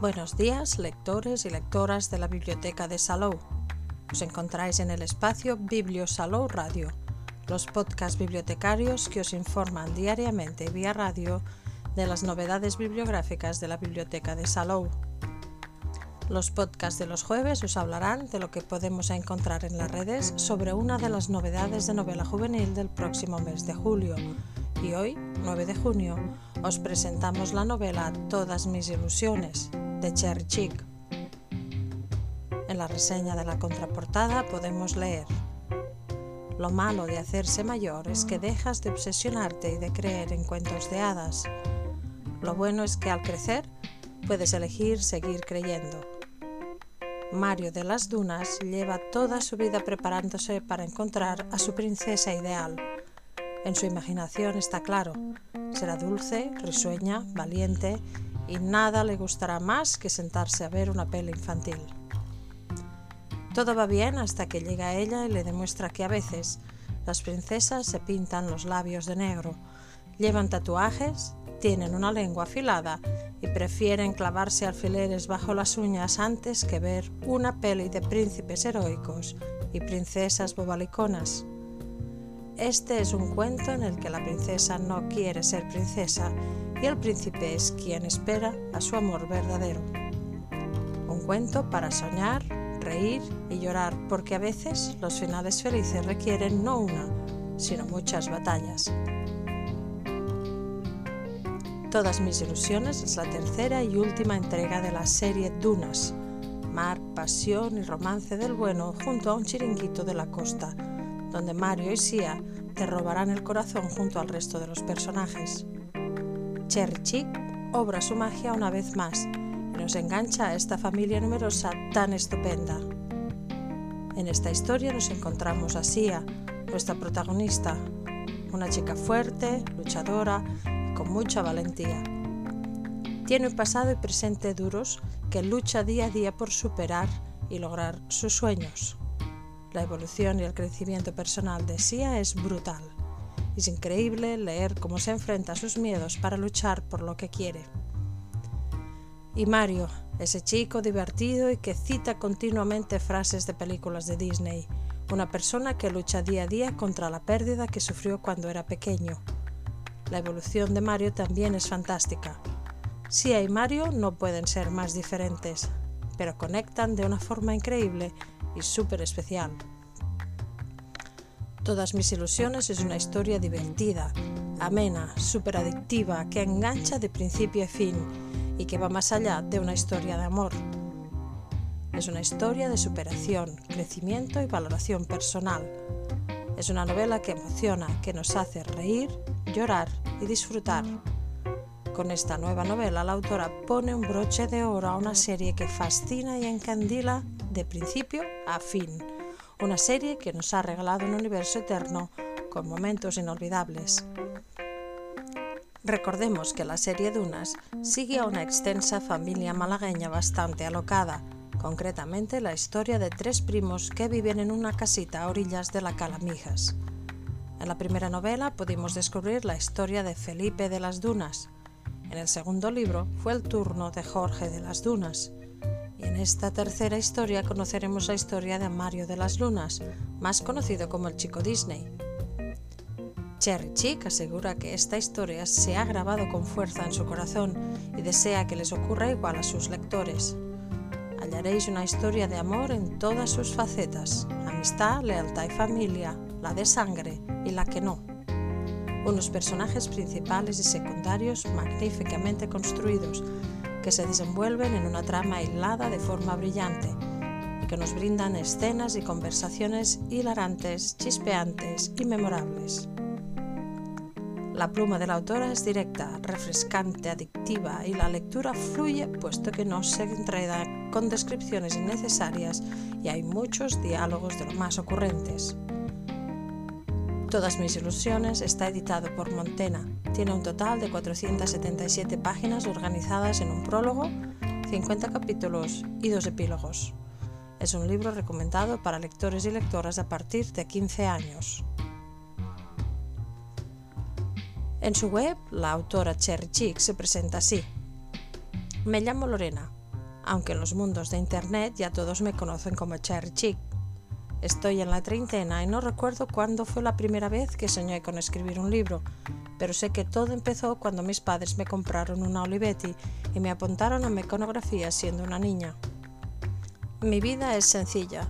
Buenos días, lectores y lectoras de la Biblioteca de Salou. Os encontráis en el espacio Biblio Salou Radio, los podcasts bibliotecarios que os informan diariamente vía radio de las novedades bibliográficas de la Biblioteca de Salou. Los podcasts de los jueves os hablarán de lo que podemos encontrar en las redes sobre una de las novedades de novela juvenil del próximo mes de julio. Y hoy, 9 de junio, os presentamos la novela Todas mis ilusiones, de Cherry Chick. En la reseña de la contraportada podemos leer Lo malo de hacerse mayor es que dejas de obsesionarte y de creer en cuentos de hadas. Lo bueno es que al crecer puedes elegir seguir creyendo. Mario de las Dunas lleva toda su vida preparándose para encontrar a su princesa ideal. En su imaginación está claro, será dulce, risueña, valiente y nada le gustará más que sentarse a ver una peli infantil. Todo va bien hasta que llega ella y le demuestra que a veces las princesas se pintan los labios de negro, llevan tatuajes, tienen una lengua afilada y prefieren clavarse alfileres bajo las uñas antes que ver una peli de príncipes heroicos y princesas bobaliconas. Este es un cuento en el que la princesa no quiere ser princesa y el príncipe es quien espera a su amor verdadero. Un cuento para soñar, reír y llorar, porque a veces los finales felices requieren no una, sino muchas batallas. Todas mis ilusiones es la tercera y última entrega de la serie Dunas, mar, pasión y romance del bueno junto a un chiringuito de la costa, donde Mario y Sia te robarán el corazón junto al resto de los personajes. Cherry Chick obra su magia una vez más y nos engancha a esta familia numerosa tan estupenda. En esta historia nos encontramos a Sia, nuestra protagonista, una chica fuerte, luchadora y con mucha valentía. Tiene un pasado y presente duros que lucha día a día por superar y lograr sus sueños. La evolución y el crecimiento personal de Sia es brutal. Es increíble leer cómo se enfrenta a sus miedos para luchar por lo que quiere. Y Mario, ese chico divertido y que cita continuamente frases de películas de Disney, una persona que lucha día a día contra la pérdida que sufrió cuando era pequeño. La evolución de Mario también es fantástica. Sia y Mario no pueden ser más diferentes, pero conectan de una forma increíble y súper especial. Todas mis ilusiones es una historia divertida, amena, súper adictiva, que engancha de principio a fin y que va más allá de una historia de amor. Es una historia de superación, crecimiento y valoración personal. Es una novela que emociona, que nos hace reír, llorar y disfrutar. Con esta nueva novela la autora pone un broche de oro a una serie que fascina y encandila de principio a fin una serie que nos ha regalado un universo eterno con momentos inolvidables. Recordemos que la serie Dunas sigue a una extensa familia malagueña bastante alocada, concretamente la historia de tres primos que viven en una casita a orillas de la Calamijas. En la primera novela pudimos descubrir la historia de Felipe de las Dunas. En el segundo libro fue el turno de Jorge de las Dunas. Esta tercera historia conoceremos la historia de Mario de las Lunas, más conocido como el chico Disney. Cherry Chick asegura que esta historia se ha grabado con fuerza en su corazón y desea que les ocurra igual a sus lectores. Hallaréis una historia de amor en todas sus facetas, amistad, lealtad y familia, la de sangre y la que no. Unos personajes principales y secundarios magníficamente construidos, que se desenvuelven en una trama aislada de forma brillante y que nos brindan escenas y conversaciones hilarantes, chispeantes y memorables. La pluma de la autora es directa, refrescante, adictiva y la lectura fluye puesto que no se enreda con descripciones innecesarias y hay muchos diálogos de lo más ocurrentes. Todas mis ilusiones está editado por Montena. Tiene un total de 477 páginas organizadas en un prólogo, 50 capítulos y dos epílogos. Es un libro recomendado para lectores y lectoras a partir de 15 años. En su web, la autora Cherry Chick se presenta así. Me llamo Lorena, aunque en los mundos de Internet ya todos me conocen como Cherry Chick. Estoy en la treintena y no recuerdo cuándo fue la primera vez que soñé con escribir un libro, pero sé que todo empezó cuando mis padres me compraron una Olivetti y me apuntaron a mecanografía siendo una niña. Mi vida es sencilla.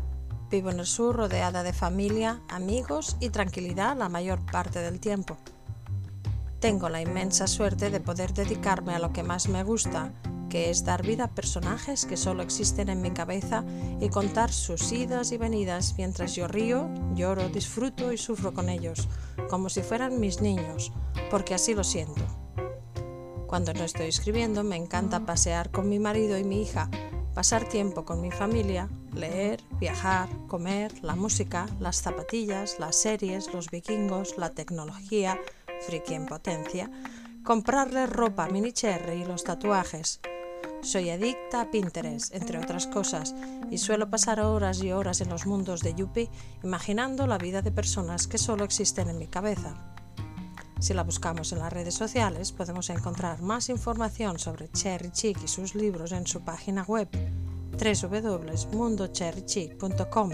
Vivo en el sur rodeada de familia, amigos y tranquilidad la mayor parte del tiempo. Tengo la inmensa suerte de poder dedicarme a lo que más me gusta, que es dar vida a personajes que solo existen en mi cabeza y contar sus idas y venidas mientras yo río, lloro, disfruto y sufro con ellos, como si fueran mis niños, porque así lo siento. Cuando no estoy escribiendo me encanta pasear con mi marido y mi hija, pasar tiempo con mi familia, leer, viajar, comer, la música, las zapatillas, las series, los vikingos, la tecnología, friki en potencia, comprarle ropa mini cherry y los tatuajes, soy adicta a Pinterest, entre otras cosas, y suelo pasar horas y horas en los mundos de Yuppie imaginando la vida de personas que solo existen en mi cabeza. Si la buscamos en las redes sociales, podemos encontrar más información sobre Cherry Chick y sus libros en su página web www.mundocherrychick.com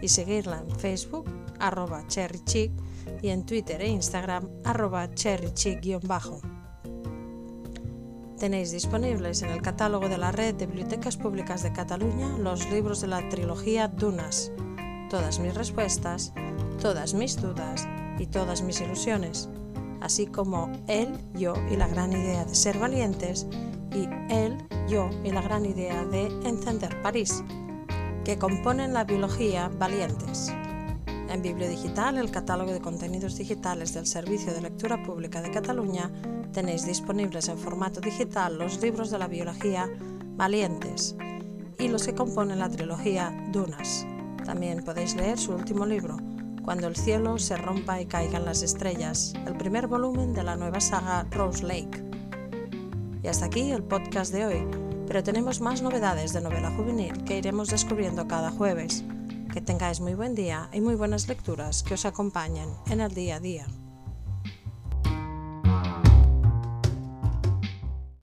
y seguirla en Facebook, arroba cherrychick, y en Twitter e Instagram, arroba cherrychick-bajo. Tenéis disponibles en el catálogo de la Red de Bibliotecas Públicas de Cataluña los libros de la trilogía Dunas, todas mis respuestas, todas mis dudas y todas mis ilusiones, así como Él, yo y la gran idea de ser valientes y Él, yo y la gran idea de encender París, que componen la biología Valientes. En Bibliodigital, el catálogo de contenidos digitales del Servicio de Lectura Pública de Cataluña, tenéis disponibles en formato digital los libros de la biología Valientes y los que componen la trilogía Dunas. También podéis leer su último libro, Cuando el cielo se rompa y caigan las estrellas, el primer volumen de la nueva saga Rose Lake. Y hasta aquí el podcast de hoy, pero tenemos más novedades de novela juvenil que iremos descubriendo cada jueves. Que tengáis muy buen día y muy buenas lecturas que os acompañen en el día a día.